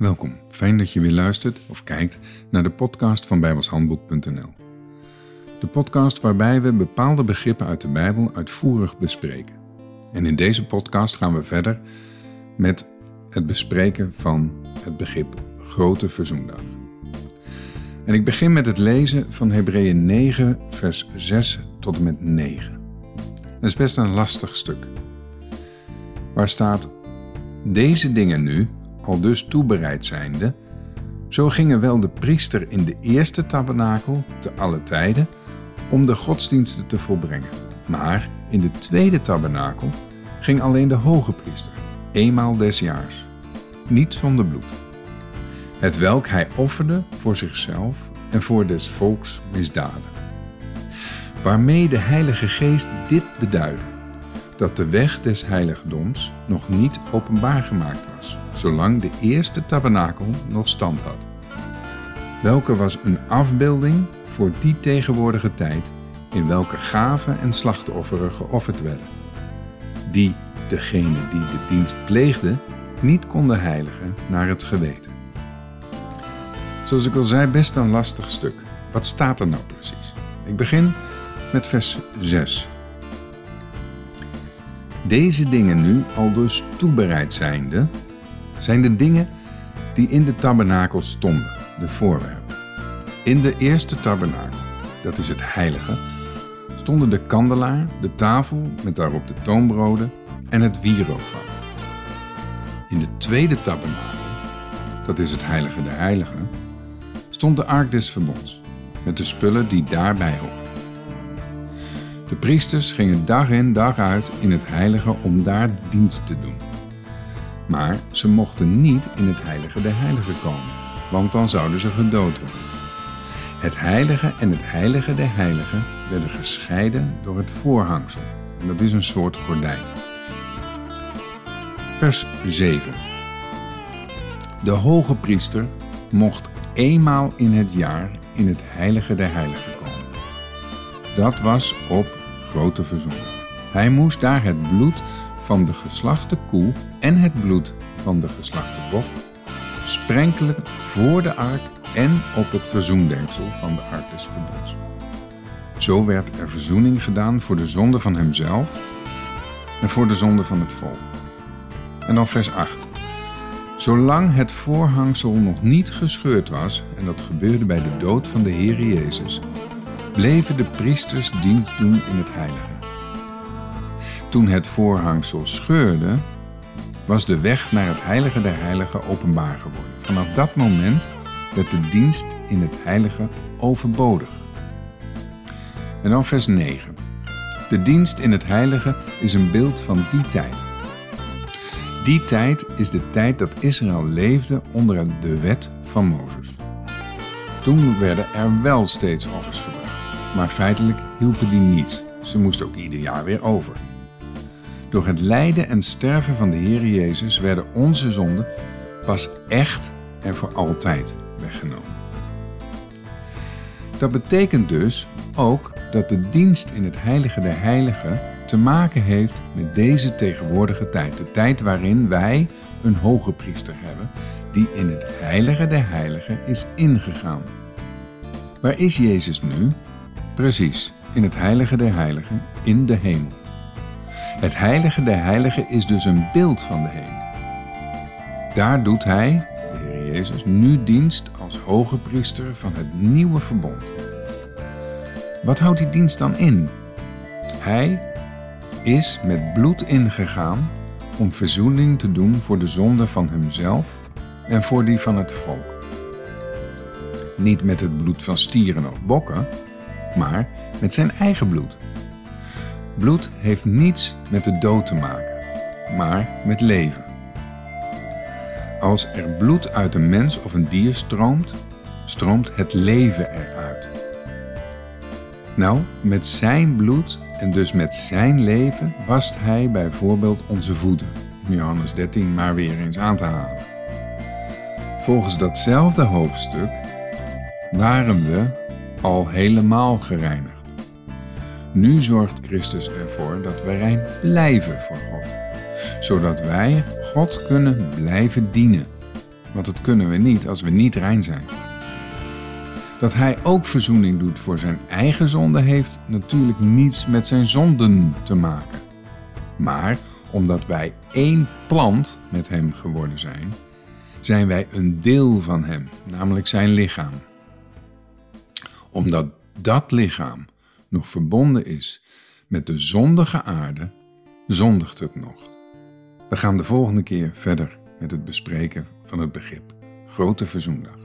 Welkom, fijn dat je weer luistert of kijkt naar de podcast van bijbelshandboek.nl. De podcast waarbij we bepaalde begrippen uit de Bijbel uitvoerig bespreken. En in deze podcast gaan we verder met het bespreken van het begrip Grote Verzoendag. En ik begin met het lezen van Hebreeën 9, vers 6 tot en met 9. Dat is best een lastig stuk. Waar staat: Deze dingen nu, al dus toebereid zijnde, zo gingen wel de priester in de eerste tabernakel te alle tijden om de godsdiensten te volbrengen. Maar in de tweede tabernakel ging alleen de hoge priester, eenmaal des jaars, niet zonder bloed. Het welk hij offerde voor zichzelf en voor des volks misdaden. Waarmee de Heilige Geest dit beduidde dat de weg des heiligdoms nog niet openbaar gemaakt was, zolang de eerste tabernakel nog stand had. Welke was een afbeelding voor die tegenwoordige tijd, in welke gaven en slachtofferen geofferd werden, die degene die de dienst pleegde niet konden heiligen naar het geweten. Zoals ik al zei, best een lastig stuk. Wat staat er nou precies? Ik begin met vers 6. Deze dingen nu, al dus toebereid zijnde, zijn de dingen die in de tabernakel stonden, de voorwerpen. In de eerste tabernakel, dat is het heilige, stonden de kandelaar, de tafel met daarop de toonbroden en het wierookvat. In de tweede tabernakel, dat is het heilige der heiligen, stond de ark des verbonds, met de spullen die daarbij horen. De priesters gingen dag in dag uit in het heilige om daar dienst te doen. Maar ze mochten niet in het heilige der heiligen komen, want dan zouden ze gedood worden. Het heilige en het heilige der heiligen werden gescheiden door het voorhangsel. En dat is een soort gordijn. Vers 7. De hoge priester mocht eenmaal in het jaar in het heilige der heiligen komen. Dat was op grote verzoening. Hij moest daar het bloed van de geslachte koe en het bloed van de geslachte bok sprenkelen voor de ark en op het verzoendenksel van de ark des verbonds. Zo werd er verzoening gedaan voor de zonde van hemzelf en voor de zonde van het volk. En dan vers 8. Zolang het voorhangsel nog niet gescheurd was, en dat gebeurde bij de dood van de Heer Jezus, bleven de priesters dienst doen in het heilige. Toen het voorhangsel scheurde, was de weg naar het heilige der heiligen openbaar geworden. Vanaf dat moment werd de dienst in het heilige overbodig. En dan vers 9. De dienst in het heilige is een beeld van die tijd. Die tijd is de tijd dat Israël leefde onder de wet van Mozes. Toen werden er wel steeds offers gebracht maar feitelijk hielpen die niets. Ze moesten ook ieder jaar weer over. Door het lijden en sterven van de Heer Jezus werden onze zonden pas echt en voor altijd weggenomen. Dat betekent dus ook dat de dienst in het heilige der heiligen te maken heeft met deze tegenwoordige tijd. De tijd waarin wij een hoge priester hebben die in het heilige der heiligen is ingegaan. Waar is Jezus nu? Precies, in het heilige der heiligen, in de hemel. Het heilige der heiligen is dus een beeld van de hemel. Daar doet hij, de Heer Jezus, nu dienst als hoge priester van het nieuwe verbond. Wat houdt die dienst dan in? Hij is met bloed ingegaan om verzoening te doen voor de zonde van hemzelf en voor die van het volk. Niet met het bloed van stieren of bokken, maar met zijn eigen bloed. Bloed heeft niets met de dood te maken, maar met leven. Als er bloed uit een mens of een dier stroomt, stroomt het leven eruit. Nou, met zijn bloed en dus met zijn leven wast hij bijvoorbeeld onze voeten. In Johannes 13 maar weer eens aan te halen. Volgens datzelfde hoofdstuk waren we al helemaal gereinigd. Nu zorgt Christus ervoor dat we rein blijven voor God, zodat wij God kunnen blijven dienen. want dat kunnen we niet als we niet rein zijn. Dat hij ook verzoening doet voor zijn eigen zonde heeft natuurlijk niets met zijn zonden te maken. Maar omdat wij één plant met hem geworden zijn, zijn wij een deel van hem, namelijk zijn lichaam. Omdat dat lichaam nog verbonden is met de zondige aarde, zondigt het nog. We gaan de volgende keer verder met het bespreken van het begrip Grote Verzoendag.